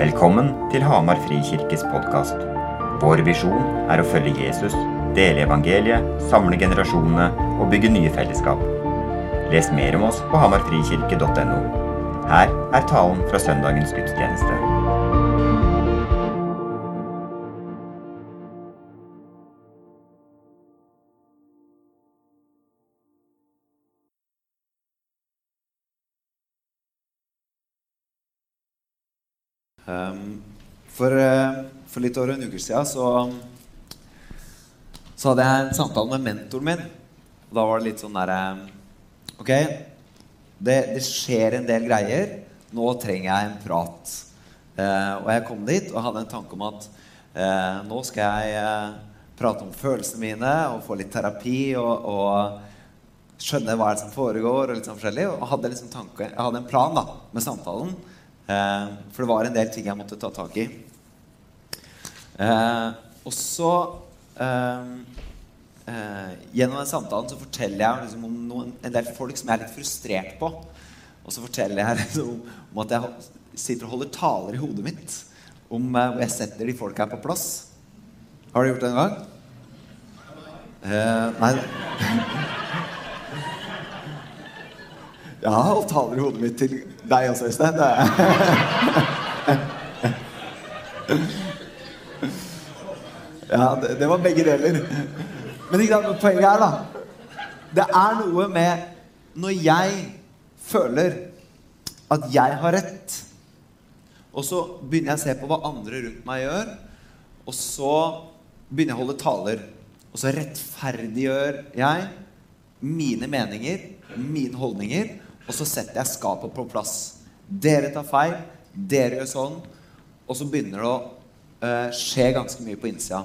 Velkommen til Hamar Frikirkes podkast. Vår visjon er å følge Jesus, dele evangeliet, samle generasjonene og bygge nye fellesskap. Les mer om oss på hamarfrikirke.no. Her er talen fra søndagens gudstjeneste. For, eh, for litt over en uke siden så, så hadde jeg en samtale med mentoren min. Og da var det litt sånn derre Ok, det, det, skjer en del greier. Nå trenger jeg en prat. Eh, og jeg kom dit og hadde en tanke om at eh, nå skal jeg eh, prate om følelsene mine og få litt terapi og, og skjønne hva som foregår. og litt sånn forskjellig, og hadde liksom tanke, Jeg hadde en plan da, med samtalen. Eh, for det var en del ting jeg måtte ta tak i. Eh, og så eh, Gjennom den samtalen så forteller jeg liksom om noen, en del folk som jeg er litt frustrert på. Og så forteller jeg liksom om at jeg sitter og holder taler i hodet mitt om hvor jeg setter de folka på plass. Har du gjort det en gang? nei Jeg har holdt taler i hodet mitt til deg også, Øystein. Ja, det, det, var begge deler. Men ikke sant, poenget er, da Det er noe med når jeg føler at jeg har rett, og så begynner jeg å se på hva andre rundt meg gjør, og så begynner jeg å holde taler, og så rettferdiggjør jeg mine meninger, mine holdninger, og så setter jeg skapet på plass. Dere tar feil, dere gjør sånn. Og så begynner det å uh, skje ganske mye på innsida.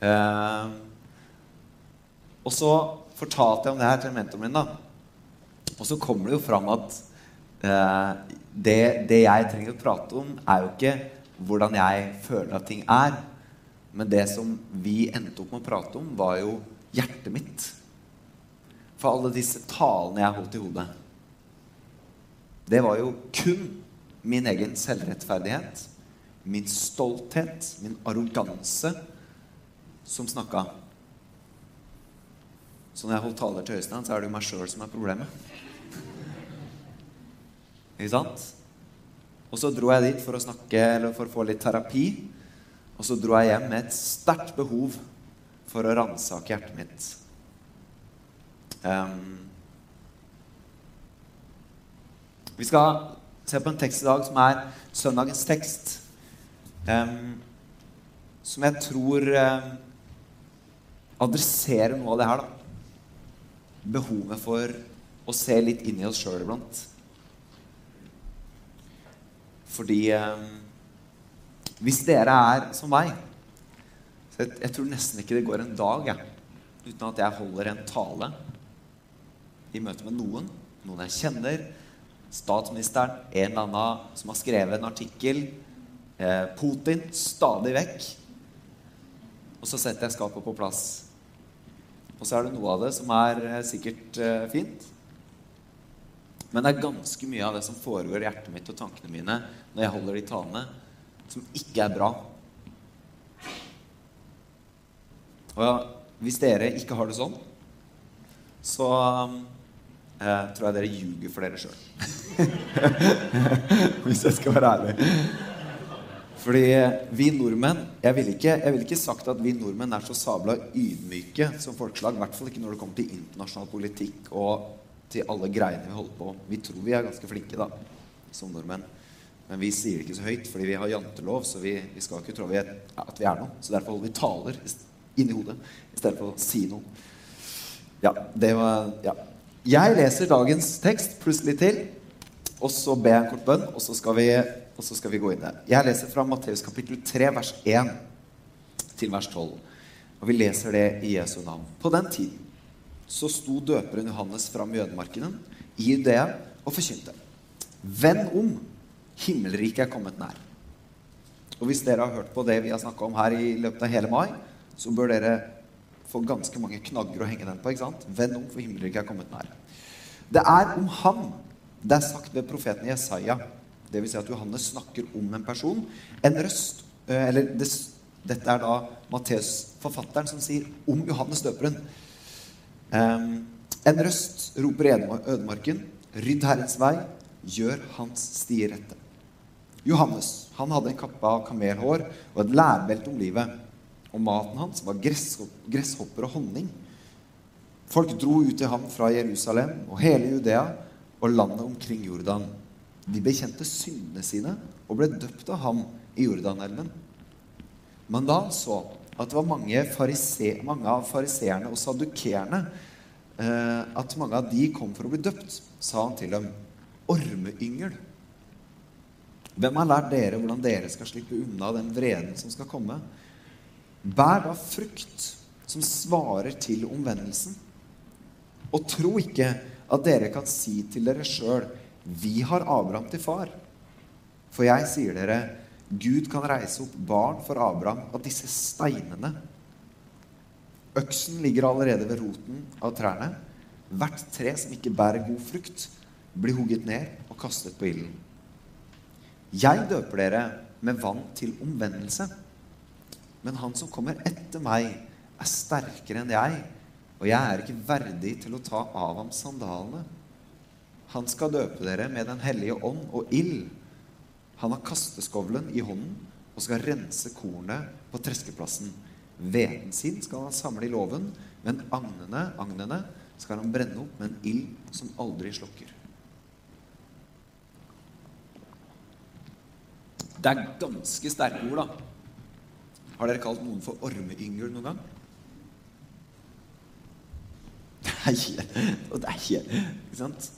Uh, og så fortalte jeg om det her til mentoren min. da. Og så kommer det jo fram at eh, det, det, jeg trenger å prate om, er jo ikke hvordan jeg føler at ting er. Men det som vi endte opp med å prate om, var jo hjertet mitt. For alle disse talene jeg holdt i hodet det var jo kun min egen selvrettferdighet, min stolthet, min arroganse, som snakka. Så når jeg holdt taler til Øystein, så er det jo meg sjøl som er problemet. Ikke sant? Og så dro jeg dit for å snakke, eller for å få litt terapi. Og så dro jeg hjem med et sterkt behov for å ransake hjertet mitt. Um, Vi skal se på en tekst i dag som er søndagens tekst. Um, som jeg tror um, adresserer noe av det her. da. Behovet for å se litt inn i oss sjøl iblant. Fordi eh, hvis dere er som meg så jeg, jeg, tror nesten ikke det går en dag jeg, uten at jeg holder en tale i møte med noen. Noen jeg kjenner, statsministeren, en eller annen som har skrevet en artikkel. Eh, Putin stadig vekk. Og så setter jeg skapet på plass. Og så er det noe av det som er eh, sikkert eh, fint. Men det er ganske mye av det som foregår i hjertet mitt og tankene mine når jeg holder de talene, som ikke er bra. Og hvis dere ikke har det sånn, så eh, tror jeg dere ljuger for dere sjøl. Hvis jeg skal være ærlig. Fordi vi nordmenn Jeg ville ikke, vil ikke, sagt at vi nordmenn er så sabla ydmyke som folkeslag. I hvert fall ikke når det kommer til internasjonal politikk og til alle greiene vi holder på. Vi tror vi er ganske flinke da, som nordmenn. Men vi sier det ikke så høyt fordi vi har jantelov, så vi, vi skal ikke tro vi er, at vi er noe. Så derfor holder vi taler inni hodet i stedet for å si noe. Ja, det var Ja. Jeg leser dagens tekst plutselig til, og så ber jeg en kort bønn, og så skal vi, så skal vi gå inn der. Jeg leser fra Matteus kapittel 3, vers 1 til vers 12. Og vi leser det i Jesu navn. På den tiden så sto døperen Johannes fram i jødemarkene i Judea og forkynte. Vend om! Himmelriket er kommet nær. Og hvis dere har hørt på det vi har snakka om her i løpet av hele mai, så bør dere få ganske mange knagger å henge den på. ikke sant? Vend om, for himmelriket er kommet nær. Det er om ham det er sagt ved profeten Jesaja. Dvs. Si at Johannes snakker om en person. En røst eh, Eller det, dette er da Matteus, forfatteren, som sier om Johannes døperen. Um, en røst roper i ødemarken, rydd Herrens vei, gjør hans stier rette. Johannes han hadde en kappe av kamelhår og et lærbelte om livet. Og maten hans var gresshopper og honning. Folk dro ut til ham fra Jerusalem og hele Judea og landet omkring Jordan. De bekjente syndene sine og ble døpt av ham i Jordanelven. Men da han så at det var mange, farise, mange av fariseerne og sadukerene eh, At mange av de kom for å bli døpt, sa han til dem, ormeyngel. Hvem har lært dere hvordan dere skal slippe unna den vreden som skal komme? Bær da frukt som svarer til omvendelsen. Og tro ikke at dere kan si til dere sjøl 'Vi har Abraham til far'. For jeg sier dere, Gud kan reise opp barn for Abraham av disse steinene. Øksen ligger allerede ved roten av trærne. Hvert tre som ikke bærer god frukt, blir hugget ned og kastet på ilden. Jeg døper dere med vann til omvendelse. Men han som kommer etter meg, er sterkere enn jeg, og jeg er ikke verdig til å ta av ham sandalene. Han skal døpe dere med Den hellige ånd og ild. Han har kasteskovlen i hånden og skal rense kornet på treskeplassen. Hveten sin skal han samle i låven, men agnene, agnene skal han brenne opp med en ild som aldri slukker. Det er ganske sterke ord, da. Har dere kalt noen for ormeyngel noen gang? Nei, det er ikke Ikke sant?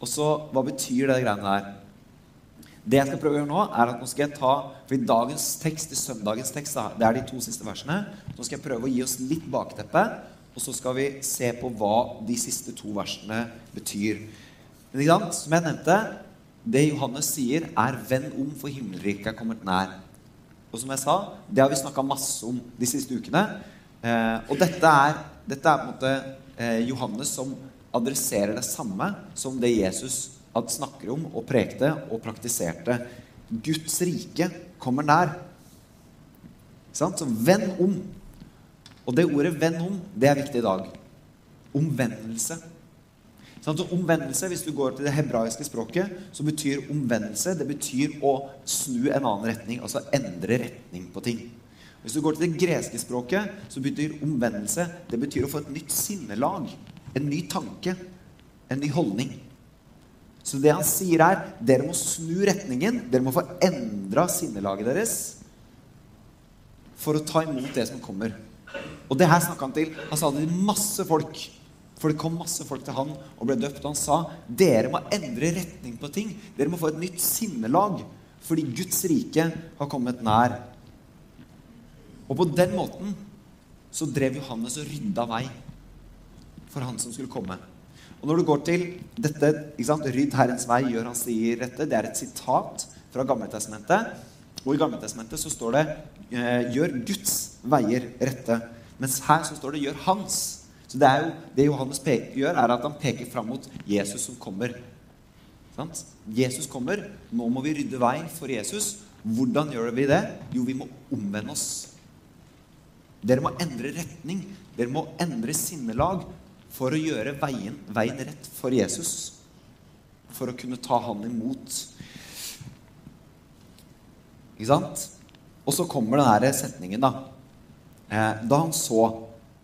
Og så, hva betyr det greiene der? Det jeg skal prøve å gjøre nå, er at nå skal jeg ta For i dagens tekst, i søndagens tekst, det er de to siste versene. Nå skal jeg prøve å gi oss litt bakteppe, og så skal vi se på hva de siste to versene betyr. Men ikke sant? Som jeg nevnte, det Johannes sier, er 'venn om, for himmelriket er kommet nær'. Og som jeg sa, det har vi snakka masse om de siste ukene. Eh, og dette er, dette er, på en måte eh, Johannes som adresserer det samme som det Jesus hadde snakker om og prekte og praktiserte. Guds rike kommer nær. Så venn om. Og det ordet 'venn om' det er viktig i dag. Omvendelse. Så omvendelse, Hvis du går til det hebraiske språket, så betyr omvendelse det betyr å snu en annen retning. Altså endre retning på ting. Hvis du går til det greske språket, så betyr omvendelse det betyr å få et nytt sinnelag. En ny tanke. En ny holdning. Så det han sier, er dere må snu retningen. Dere må få endra sinnelaget deres for å ta imot det som kommer. Og det her snakka han til. Han sa det til masse folk. For det kom masse folk til han og ble døpt. Og han sa dere må endre retning på ting. Dere må få et nytt sinnelag. Fordi Guds rike har kommet nær. Og på den måten så drev Johannes og rydda vei for han som skulle komme. Og når du går til dette ikke sant, 'Rydd Herrens vei, gjør han sier rette', det er et sitat fra Gammeltestamentet. Og i Gammeltestamentet så står det eh, 'gjør Guds veier rette'. Mens her så står det 'gjør hans'. Så det, jo, det Johannes peker, gjør, er at han peker fram mot Jesus som kommer. Sant? Jesus kommer. Nå må vi rydde vei for Jesus. Hvordan gjør vi det? Jo, vi må omvende oss. Dere må endre retning. Dere må endre sinnelag for å gjøre veien, veien rett for Jesus. For å kunne ta han imot. Ikke sant? Og så kommer denne setningen, da. Eh, da han så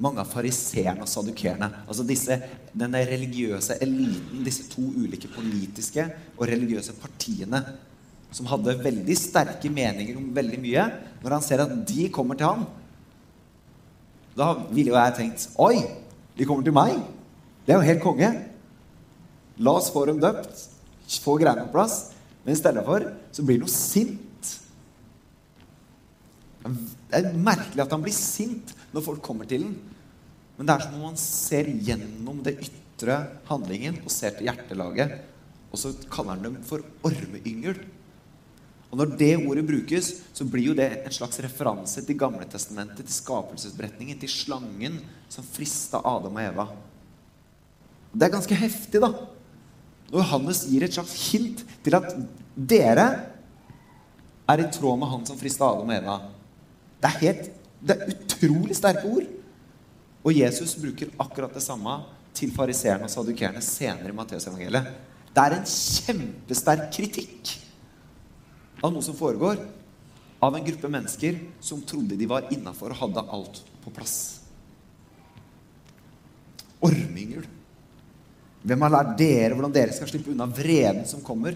mange av fariseerne og sadukerene. Altså disse, denne religiøse eliten, disse to ulike politiske og religiøse partiene som hadde veldig sterke meninger om veldig mye. Når han ser at de kommer til ham, da ville jo jeg tenkt Oi, de kommer til meg! Det er jo helt konge. La oss få dem døpt. Få greiene på plass. Men i stedet for så blir han jo sint. Det er merkelig at han blir sint når folk kommer til den. Men det er som om han ser gjennom det ytre handlingen og ser til hjertelaget. Og så kaller han dem for ormeyngel. Og når det ordet brukes, så blir jo det en slags referanse til Gamle Testamentet, til skapelsesberetningen, til slangen som frista Adam og Eva. Det er ganske heftig, da. Når Johannes gir et slags hint til at Dere er i tråd med han som frista Adam og Eva. Det er, helt, det er utrolig sterke ord. Og Jesus bruker akkurat det samme til fariseerne og sadukerene senere i Matteusevangeliet. Det er en kjempesterk kritikk av noe som foregår av en gruppe mennesker som trodde de var innafor og hadde alt på plass. Ormyngel. Hvem har lært dere hvordan dere skal slippe unna vreden som kommer?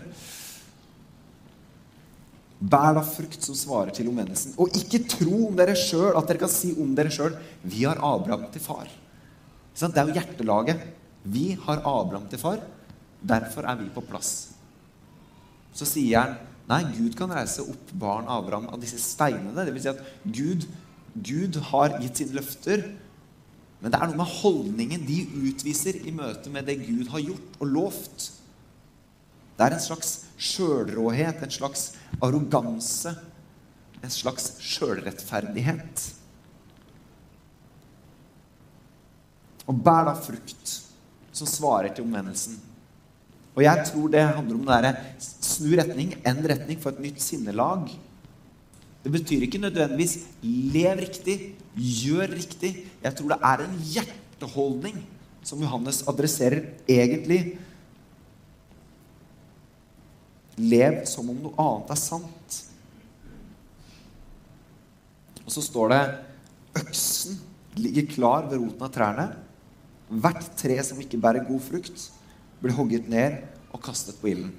Bær da frukt som svarer til omvendelsen. Og ikke tro om dere sjøl at dere kan si om dere sjøl 'Vi har Abraham til far'. Det er jo hjertelaget. Vi har Abraham til far. Derfor er vi på plass. Så sier han nei, Gud kan reise opp barn Abraham av disse steinene. Det vil si at Gud, Gud har gitt sine løfter. Men det er noe med holdningen de utviser i møte med det Gud har gjort og lovt. Det er en slags sjølråhet, en slags arroganse, en slags sjølrettferdighet. Og bær da frukt som svarer til omvendelsen. Og jeg tror det handler om det derre snu retning, end retning, for et nytt sinnelag. Det betyr ikke nødvendigvis 'lev riktig', 'gjør riktig'. Jeg tror det er en hjerteholdning som Johannes adresserer egentlig. Lev som om noe annet er sant. Og så står det øksen ligger klar ved roten av trærne. Hvert tre som ikke bærer god frukt, blir hogget ned og kastet på ilden.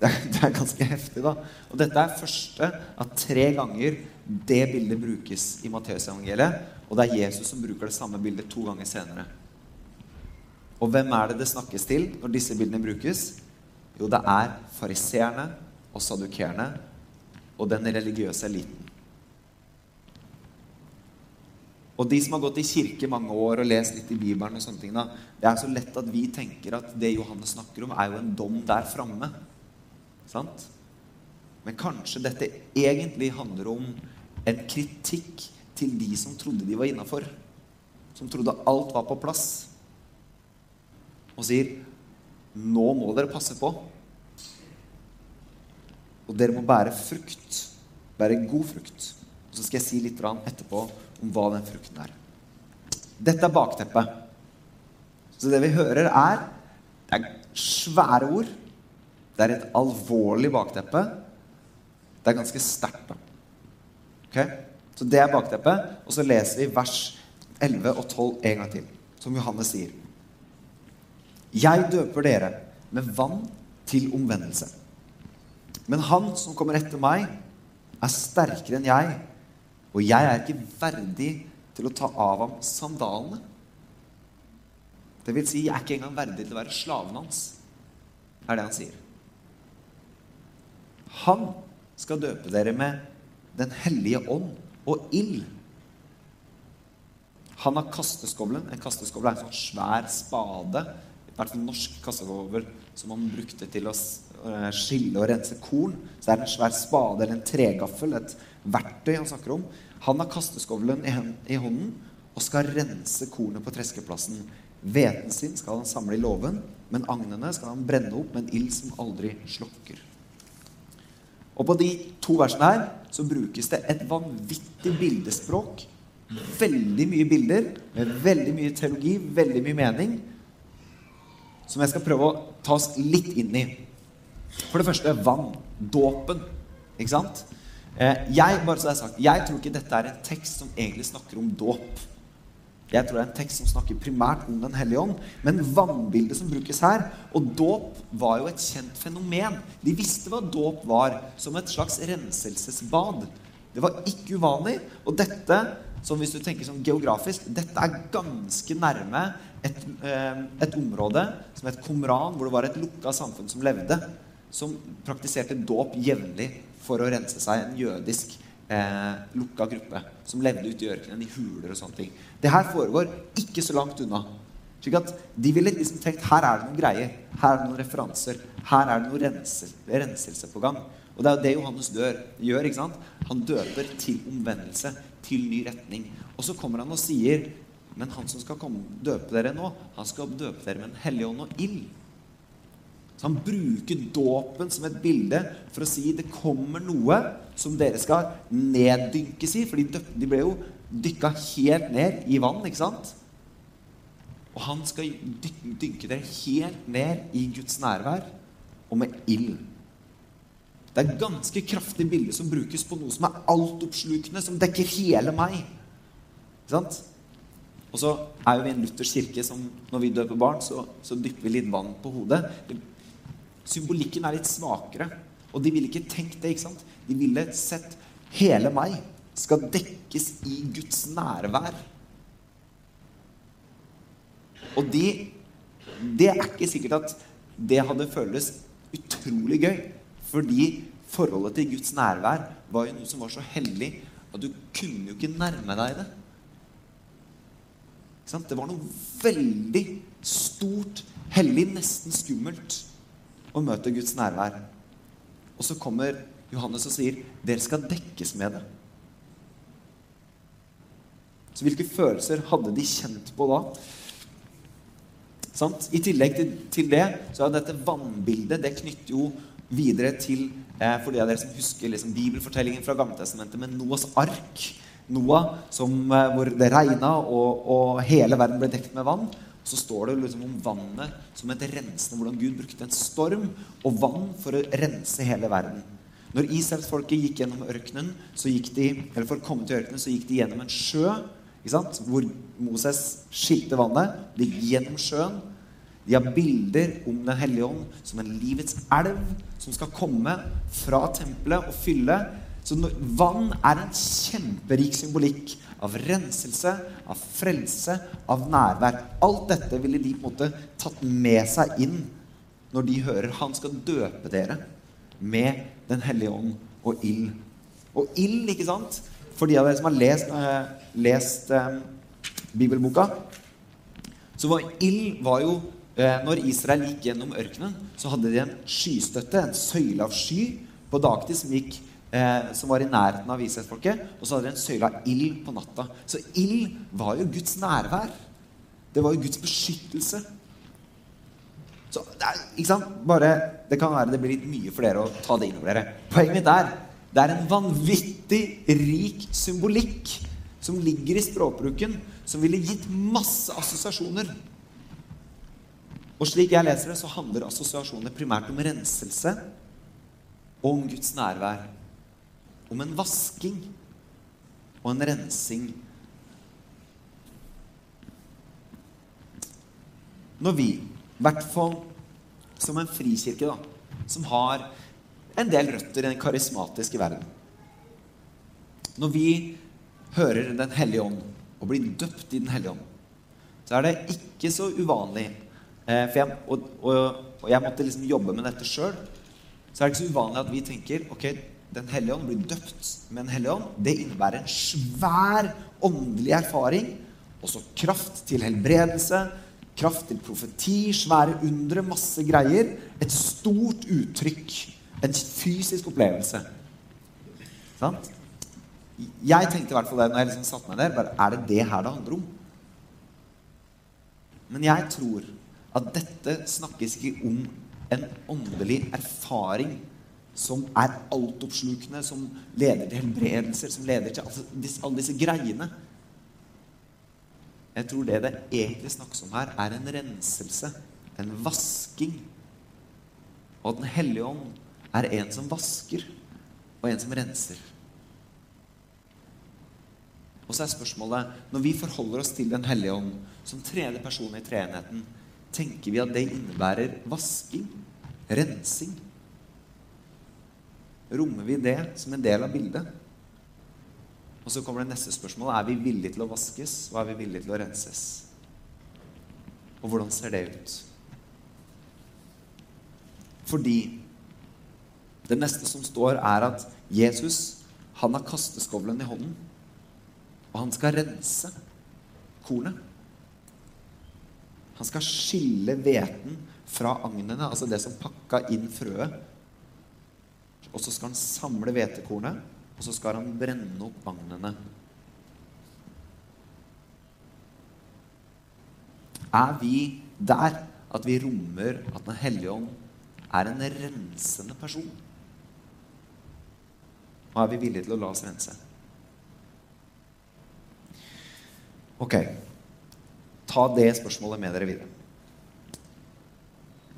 Det er, det er, ganske heftig, da. Og dette er første av tre ganger det bildet brukes i Matteusevangeliet. Og det er Jesus som bruker det samme bildet to ganger senere. Og hvem er det det snakkes til når disse bildene brukes? Jo, det er fariseerne og sadukerene og den religiøse eliten. Og de som har gått i kirke mange år og lest litt i Bibelen, og sånne ting, det er så lett at vi tenker at det Johannes snakker om, er jo en dom der framme. Sant? Men kanskje dette egentlig handler om en kritikk til de som trodde de var innafor. Som trodde alt var på plass. Og sier nå må dere passe på. Og dere må bære frukt. Bære god frukt. Og så skal jeg si litt etterpå om hva den frukten er. Dette er bakteppet. Så det vi hører, er Det er svære ord. Det er et alvorlig bakteppe. Det er ganske sterkt, da. Okay? Så det er bakteppet. Og så leser vi vers 11 og 12 en gang til, som Johannes sier. Jeg døper dere med vann til omvendelse. Men han som kommer etter meg, er sterkere enn jeg og jeg er ikke verdig til å ta av ham sandalene. Det vil si, jeg er ikke engang verdig til å være slaven hans, er det han sier. Han skal døpe dere med Den hellige ånd og ild. Han har kasteskovlen. En kasteskovle er en sånn svær spade. I hvert fall norsk kasteskovl som man brukte til å skille og rense korn. Så det er en svær spade eller en tregaffel, et verktøy han snakker om. Han har kasteskovlen i hånden og skal rense kornet på treskeplassen. Hveten sin skal han samle i låven, men agnene skal han brenne opp med en ild som aldri slokker. Og På de to versene her så brukes det et vanvittig bildespråk. Veldig mye bilder med veldig mye teologi, veldig mye mening, som jeg skal prøve å ta oss litt inn i. For det første vann. Dåpen. Ikke sant? Eh, jeg, bare så det sagt, jeg tror ikke dette er en tekst som egentlig snakker om dåp. Jeg tror det er en tekst som snakker primært om Den hellige ånd. Men vannbildet som brukes her Og dåp var jo et kjent fenomen. De visste hva dåp var, som et slags renselsesbad. Det var ikke uvanlig. Og dette, som hvis du tenker sånn geografisk, dette er ganske nærme et, eh, et område som het Komran, hvor det var et lukka samfunn som levde. Som praktiserte dåp jevnlig for å rense seg en jødisk eh, lukka gruppe som levde ute i ørkenen i huler og sånne ting. Det her foregår ikke så langt unna. Slik at De ville liksom tenkt her er det noen greier, her er det noen referanser, her er det noe renselse, renselse på gang. Og det er jo det Johannes dør, gjør. ikke sant? Han døper til omvendelse, til ny retning. Og så kommer han og sier men han som skal komme, døpe dere nå, han skal døpe dere med en hellig ånd og ild. Han bruker dåpen som et bilde for å si det kommer noe som dere skal neddynkes i. For de, ble jo dykka helt ned i vann, ikke sant? Og han skal dynke dere helt ned i Guds nærvær og med ild. Det er et ganske kraftig bilde som brukes på noe som er altoppslukende, som dekker hele meg. Ikke sant? Og så er jo vi en luthersk kirke som når vi døper barn, så, så dypper vi litt vann på hodet. Symbolikken er litt svakere. Og de ville ikke tenkt det. ikke sant? De ville sett hele meg skal dekkes i Guds nærvær. Og de, det er ikke sikkert at det hadde føltes utrolig gøy. Fordi forholdet til Guds nærvær var jo noe som var så hellig at du kunne jo ikke nærme deg det. Ikke sant? Det var noe veldig stort, hellig, nesten skummelt å møter Guds nærvær. Og så kommer Johannes og sier dere skal dekkes med det. Så hvilke følelser hadde de kjent på da? Sant? I tillegg til, til det så er dette vannbildet det knytter jo videre til eh, For de av dere som husker liksom, bibelfortellingen fra Gammeltestamentet med Noas ark. Noah som, eh, hvor det regna, og, og hele verden ble dekt med vann. Så står det liksom om vannet som et rensende, hvordan Gud brukte en storm og vann for å rense hele verden. Når Israelsfolket gikk gjennom ørkenen, så gikk de, eller for å komme til ørkenen, så gikk de gjennom en sjø hvor Moses skilte vannet. De gikk gjennom sjøen. De har bilder om Den hellige ånd som en livets elv som skal komme fra tempelet og fylle. Så vann er en kjemperik symbolikk av renselse, av frelse, av nærvær. Alt dette ville de på en måte tatt med seg inn når de hører han skal døpe dere med Den hellige ånd og ild. Og ild, ikke sant? For de av dere som har lest, eh, lest eh, bibelboka, så var ild var jo eh, Når Israel gikk gjennom ørkenen, så hadde de en skystøtte, en søyle av sky, på dagtid som, gikk, eh, som var i nærheten av vishetsfolket. Og så hadde de en søyle av ild på natta. Så ild var jo Guds nærvær. Det var jo Guds beskyttelse. Så ikke sant? Bare, det kan være det blir litt mye for dere å ta det inn over dere. Poenget mitt er det er en vanvittig rik symbolikk som ligger i språkbruken, som ville gitt masse assosiasjoner. Og slik jeg leser det, så handler assosiasjonene primært om renselse og om Guds nærvær. Om en vasking og en rensing. Når vi, i hvert fall som en frikirke, da, som har en del røtter i den karismatiske verden Når vi hører Den hellige ånd og blir døpt i Den hellige ånd, så er det ikke så uvanlig eh, for jeg, og, og, og, jeg måtte liksom jobbe med dette sjøl. Så er det ikke så uvanlig at vi tenker ok, Den hellige ånd blir døpt med Den hellige ånd. Det innebærer en svær åndelig erfaring. Også kraft til helbredelse, kraft til profeti, svære undre, masse greier. Et stort uttrykk. En fysisk opplevelse. Sant? Jeg tenkte i hvert fall det når jeg liksom satte meg der. Bare, er det det her det handler om? Men jeg tror at dette snakkes ikke om en åndelig erfaring som er altoppslukende, som leder til helbredelser, som leder til alle disse greiene. Jeg tror det det egentlig snakkes om her, er en renselse, en vasking. Og at Den hellige ånd er en som vasker, og en som renser. Og så er spørsmålet Når vi forholder oss til Den hellige ånd som tredje person i treenheten, tenker vi at det innebærer vasking? Rensing? Rommer vi det som en del av bildet? Og så kommer det neste spørsmål. Er vi villige til å vaskes, og er vi villige til å renses? Og hvordan ser det ut? Fordi det neste som står, er at Jesus han har kasteskovlen i hånden. Og han skal rense kornet. Han skal skille hveten fra agnene, altså det som pakka inn frøet. Og så skal han samle hvetekornet, og så skal han brenne opp vagnene. Er vi der at vi rommer at Den hellige ånd er en rensende person. Og er vi villige til å la oss rense? Ok. Ta det spørsmålet med dere videre.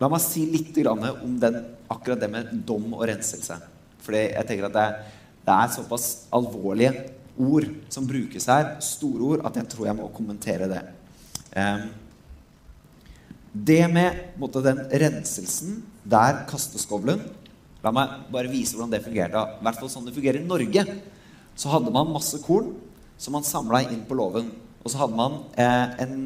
La meg si litt om den, akkurat det med dom og renselse. For jeg tenker at det, det, er såpass alvorlige ord som brukes her, store ord, at jeg tror jeg må kommentere det. Um, det med måte, den renselsen der kasteskovlen La meg bare vise hvordan det fungerte. I hvert fall sånn det fungerer i Norge. Så hadde man masse korn som man samla inn på låven. Og så hadde man eh, en,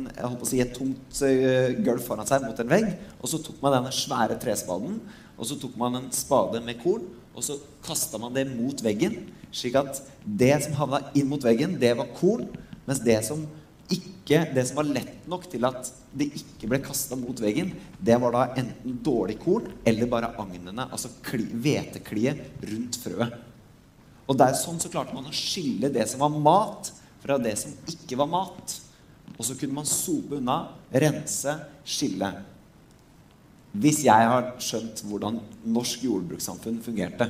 si, et tomt eh, gulv foran seg mot en vegg. Og så tok man denne svære trespaden, og så tok man en spade med korn, og så kasta man det mot veggen, slik at det som havna inn mot veggen, det var korn, mens det som ikke, det som var lett nok til at det ikke ble kasta mot veggen, det var da enten dårlig korn eller bare agnene, altså hvetekliet rundt frøet. Og der, sånn så klarte man å skille det som var mat, fra det som ikke var mat. Og så kunne man sope unna, rense, skille. Hvis jeg har skjønt hvordan norsk jordbrukssamfunn fungerte.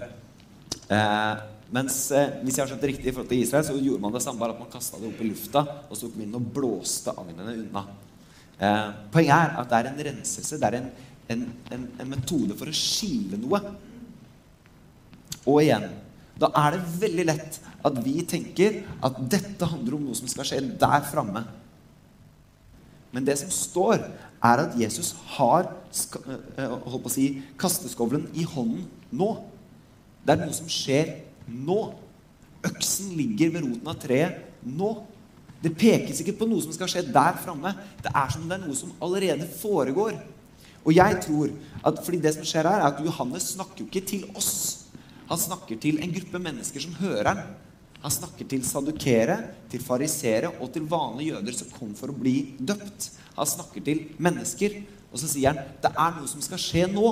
Eh, mens eh, hvis jeg har skjønt det riktig i forhold til Israel, så gjorde man det samme, bare at man kasta det opp i lufta og så tok man inn og blåste agnene unna. Eh, poenget er at det er en renselse. Det er en, en, en, en metode for å skille noe. Og igjen da er det veldig lett at vi tenker at dette handler om noe som skal skje der framme. Men det som står, er at Jesus har eh, holdt på å si, kasteskovlen i hånden nå. Det er noe som skjer nå. Øksen ligger ved roten av treet nå. Det pekes ikke på noe som skal skje der framme. Det er som det er noe som allerede foregår. Og jeg tror at fordi det som skjer her, er at Johannes snakker jo ikke til oss. Han snakker til en gruppe mennesker som hører han. Han snakker til sadukere, til farisere og til vanlige jøder som kom for å bli døpt. Han snakker til mennesker, og så sier han det er noe som skal skje nå.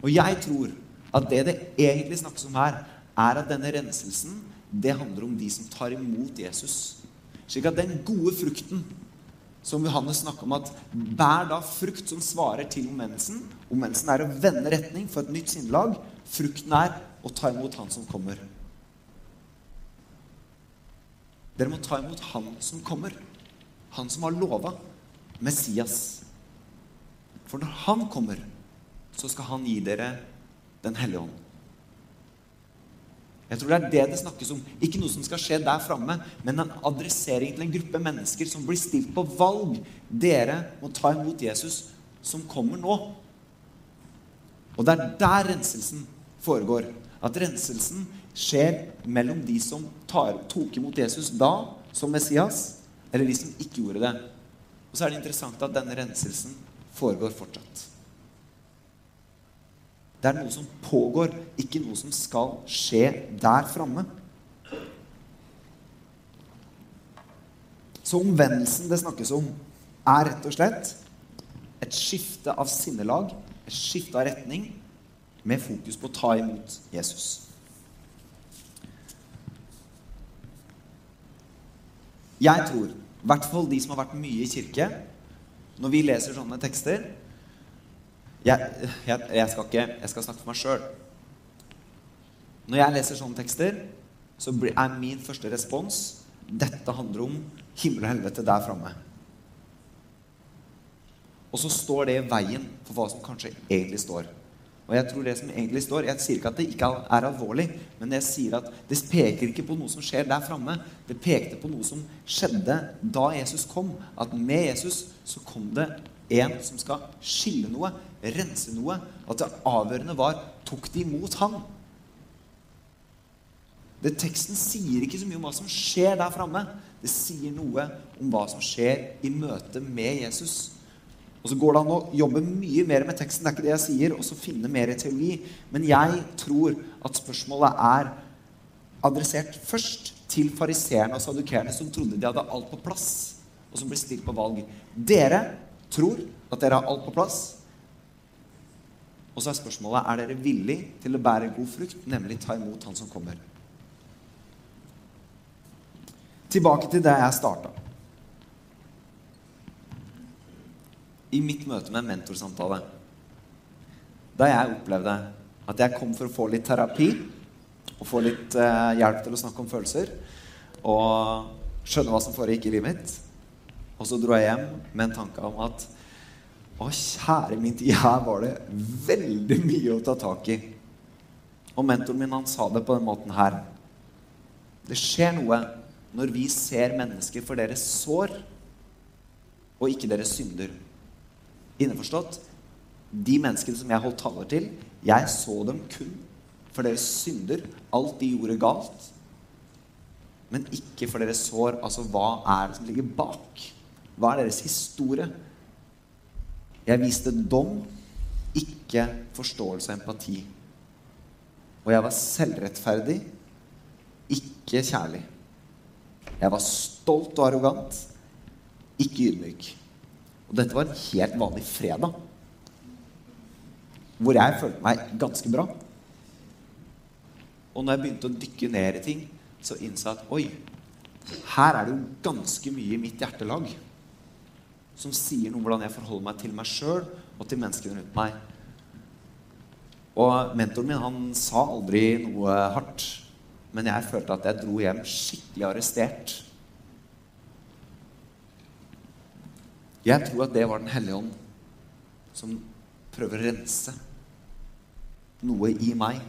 Og jeg tror at det det egentlig snakkes om her, er at denne renselsen det handler om de som tar imot Jesus. Slik at den gode frukten som Johannes snakker om at bær da frukt som svarer til omvendelsen. Omvendelsen er å vende retning for et nytt sinnelag. Frukten er å ta imot Han som kommer. Dere må ta imot Han som kommer. Han som har lova. Messias. For når Han kommer, så skal Han gi dere Den hellige ånd. Jeg tror det er det det snakkes om. Ikke noe som skal skje der framme, men en adressering til en gruppe mennesker som blir stilt på valg. Dere må ta imot Jesus som kommer nå. Og det er der renselsen foregår. At renselsen skjer mellom de som tar, tok imot Jesus da som Messias, eller de som ikke gjorde det. Og så er det interessant at denne renselsen foregår fortsatt. Det er noe som pågår, ikke noe som skal skje der framme. Så omvendelsen det snakkes om, er rett og slett et skifte av sinnelag, et skifte av retning, med fokus på å ta imot Jesus. Jeg tror, i hvert fall de som har vært mye i kirke, når vi leser sånne tekster Jeg, jeg, jeg skal, ikke, jeg skal snakke for meg sjøl. Når jeg leser sånne tekster, så er min første respons dette handler om himmel og helvete der framme. Og så står det i veien for hva som kanskje egentlig står. Og jeg tror det som egentlig står Jeg sier ikke at det ikke er alvorlig, men jeg sier at det peker ikke på noe som skjer der framme. Det pekte på noe som skjedde da Jesus kom. At med Jesus så kom det en som skal skille noe, rense noe. At det avgjørende var tok de imot han? Det Teksten sier ikke så mye om hva som skjer der framme. Det sier noe om hva som skjer i møte med Jesus. Og så går det an å jobbe mye mer med teksten, det er ikke det jeg sier, og så finne mer teologi. Men jeg tror at spørsmålet er adressert først til fariseerne og sadukerene som trodde de hadde alt på plass, og som ble stilt på valg. Dere tror at dere har alt på plass. Og så er spørsmålet er dere villig til å bære god frukt, nemlig ta imot Han som kommer. Tilbake til det jeg starta. I mitt møte med en mentorsamtale. da jeg opplevde at jeg kom for å få litt terapi og få litt eh, hjelp til å snakke om følelser og skjønne hva som foregikk i livet mitt. Og så dro jeg hjem med en tanke om at å, kjære min tid, her var det veldig mye å ta tak i. Og mentoren min han sa det på den måten her. Det skjer noe når vi ser mennesker for deres sår, og ikke deres synder. Innforstått? De menneskene som jeg holdt taler til, jeg så dem kun for deres synder, alt de gjorde galt. Men ikke for deres sår. Altså, hva er det som ligger bak? Hva er deres historie? Jeg viste dom, ikke forståelse og empati. Og jeg var selvrettferdig, ikke kjærlig. Jeg var stolt og arrogant, ikke ydmyk. Og dette var en helt vanlig fredag, hvor jeg følte meg ganske bra. Og når jeg begynte å dykke ned i ting, så innså jeg at oi, her er det jo ganske mye i mitt hjertelag som sier noe om hvordan jeg forholder meg til meg sjøl og til menneskene rundt meg. Og mentoren min han sa aldri noe hardt, men jeg følte at jeg dro hjem skikkelig arrestert. Jeg tror at det var Den hellige ånd som prøver å rense noe i meg.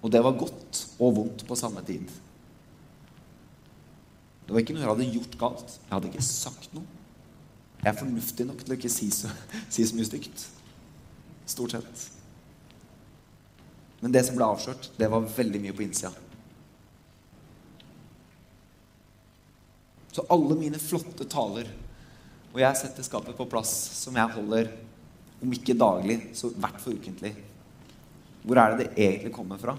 Og det var godt og vondt på samme tid. Det var ikke noe jeg hadde gjort galt. Jeg hadde ikke sagt noe. Jeg er fornuftig nok til å ikke si så, si så mye stygt. Stort sett. Men det som ble avslørt, det var veldig mye på innsida. Så alle mine flotte taler, og jeg setter skapet på plass, som jeg holder om ikke daglig, så hvert for ukentlig. Hvor er det det egentlig kommer fra?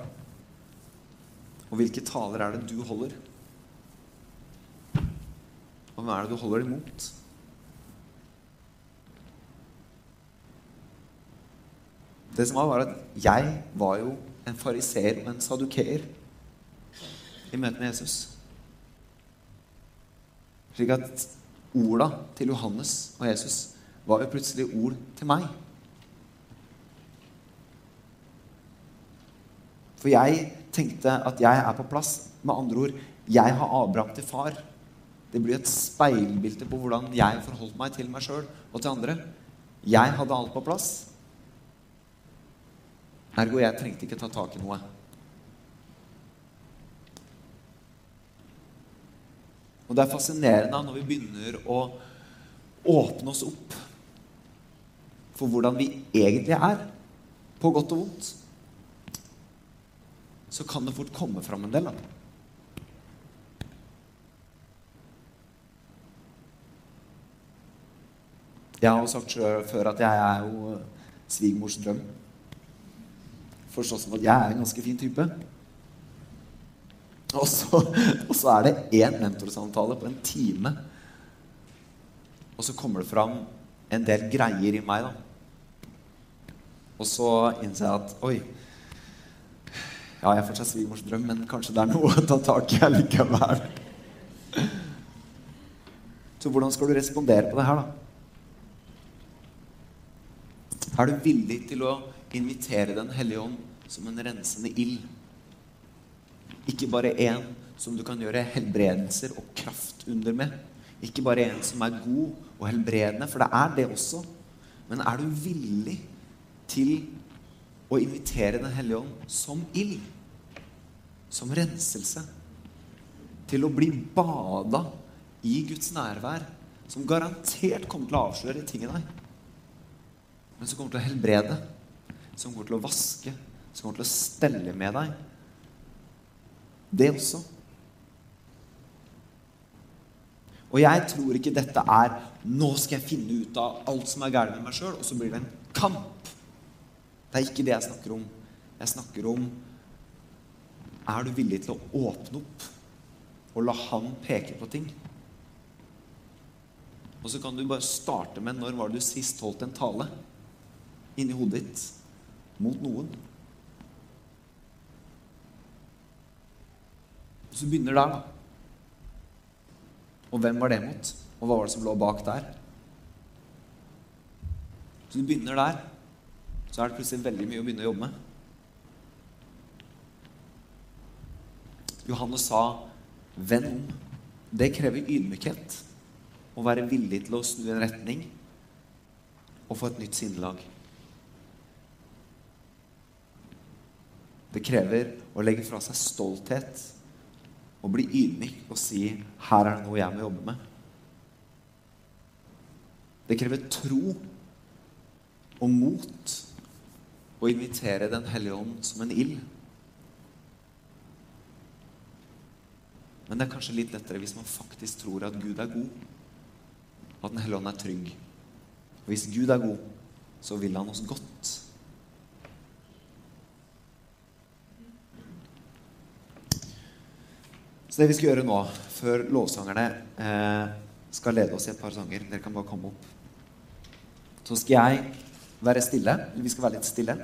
Og hvilke taler er det du holder? Og hvem er det du holder imot? Det som var, var at jeg var jo en fariseer og en sadukeer i møte med Jesus. Slik at orda til Johannes og Jesus var jo plutselig ord til meg. For jeg tenkte at jeg er på plass. Med andre ord, jeg har Abraham til far. Det blir et speilbilde på hvordan jeg forholdt meg til meg sjøl og til andre. Jeg hadde alt på plass. Ergo jeg trengte ikke ta tak i noe. Og det er fascinerende når vi begynner å åpne oss opp for hvordan vi egentlig er, på godt og vondt, så kan det fort komme fram en del. da. Jeg har jo sagt før at jeg er jo svigermors drøm. Forstått som at jeg er en ganske fin type. Og så, og så er det én mentorsamtale på en time. Og så kommer det fram en del greier i meg, da. Og så innser jeg at oi Ja, jeg er fortsatt svigermors drøm, men kanskje det er noe å ta tak i likevel. Så hvordan skal du respondere på det her, da? Er du villig til å invitere Den hellige ånd som en rensende ild? Ikke bare en som du kan gjøre helbredelser og kraft under med. Ikke bare en som er god og helbredende, for det er det også. Men er du villig til å invitere Den hellige ånd som ild? Som renselse? Til å bli bada i Guds nærvær, som garantert kommer til å avsløre ting i deg men som kommer til å helbrede, som kommer til å vaske, som kommer til å stelle med deg. Det også. Og jeg tror ikke dette er 'nå skal jeg finne ut av alt som er galt med meg sjøl', og så blir det en kamp. Det er ikke det jeg snakker om. Jeg snakker om er du villig til å åpne opp og la han peke på ting? Og så kan du bare starte med når var du sist holdt en tale? inni hodet ditt mot noen. Så begynner der, da. Og hvem var det mot? Og hva var det som lå bak der? Så du begynner der. Så er det plutselig veldig mye å begynne å jobbe med. Johannes sa, 'Venn. Det krever ydmykhet. Å være villig til å snu en retning og få et nytt sinnelag. Det krever å legge fra seg stolthet og bli ydmyk og si 'Her er det noe jeg må jobbe med'. Det krever tro og mot å invitere Den hellige ånd som en ild. Men det er kanskje litt lettere hvis man faktisk tror at Gud er god, at Den hellige ånd er trygg. Og hvis Gud er god, så vil han oss godt. Så det vi skal gjøre nå, før lovsangerne eh, skal lede oss i et par sanger Dere kan bare komme opp. Så skal jeg være stille. Vi skal være litt stille.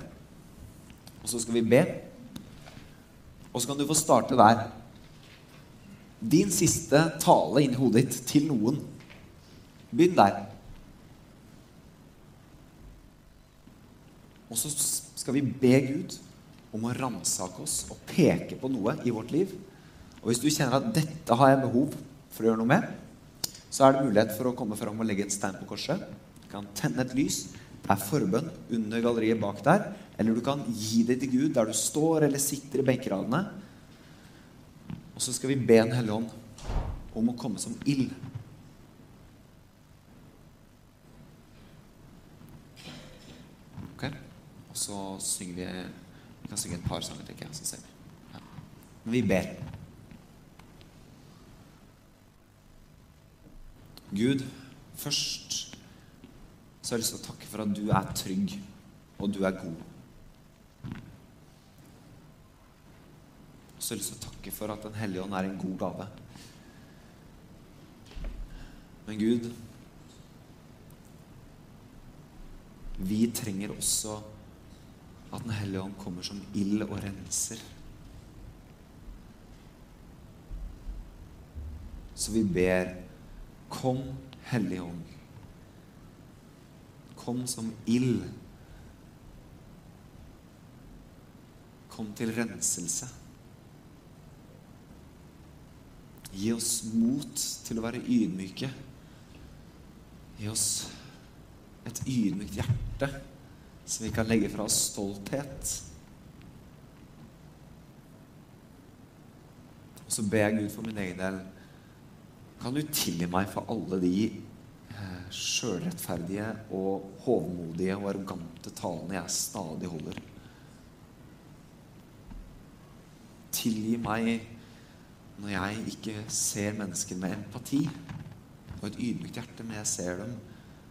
Og så skal vi be. Og så kan du få starte der. Din siste tale inni hodet ditt til noen. Begynn der. Og så skal vi be Gud om å ransake oss og peke på noe i vårt liv. Og hvis du kjenner at 'dette har jeg behov for å gjøre noe med', så er det mulighet for å komme fram og legge et stein på korset. Du kan tenne et lys. Det er forbønn under galleriet bak der. Eller du kan gi det til Gud der du står eller sitter i benkeradene. Og så skal vi be en hellig ånd om å komme som ild. Ok? Og så synger vi Vi kan synge et par sanger, tenker jeg. Så ser vi. Ja. Vi ber. Gud, først så har jeg lyst til å takke for at du er trygg, og du er god. Så har jeg lyst til å takke for at Den hellige ånd er en god gave. Men Gud, vi trenger også at Den hellige ånd kommer som ild og renser. Så vi ber Kom, Hellige Ånd. Kom som ild. Kom til renselse. Gi oss mot til å være ydmyke. Gi oss et ydmykt hjerte, så vi kan legge fra oss stolthet. Og så ber jeg Gud for min egen del kan du tilgi meg for alle de eh, sjølrettferdige og hovmodige og arrogante talene jeg stadig holder? Tilgi meg når jeg ikke ser mennesker med empati og et ydmykt hjerte, men jeg ser dem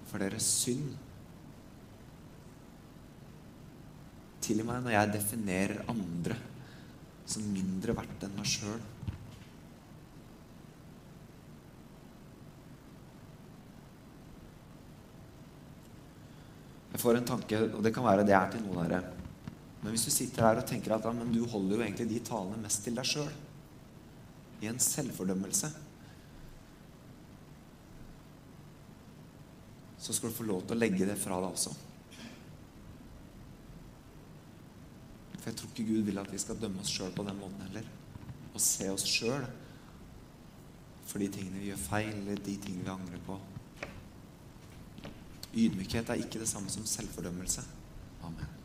for deres synd. Tilgi meg når jeg definerer andre som mindre verdt enn meg sjøl. Jeg får en tanke, og det kan være det er til noen av dere. Men hvis du sitter her og tenker at ja, du holder jo egentlig de talene mest til deg sjøl, i en selvfordømmelse, så skal du få lov til å legge det fra deg også. For jeg tror ikke Gud vil at vi skal dømme oss sjøl på den måten heller. Og se oss sjøl for de tingene vi gjør feil, eller de tingene vi angrer på. Ydmykhet er ikke det samme som selvfordømmelse. Amen.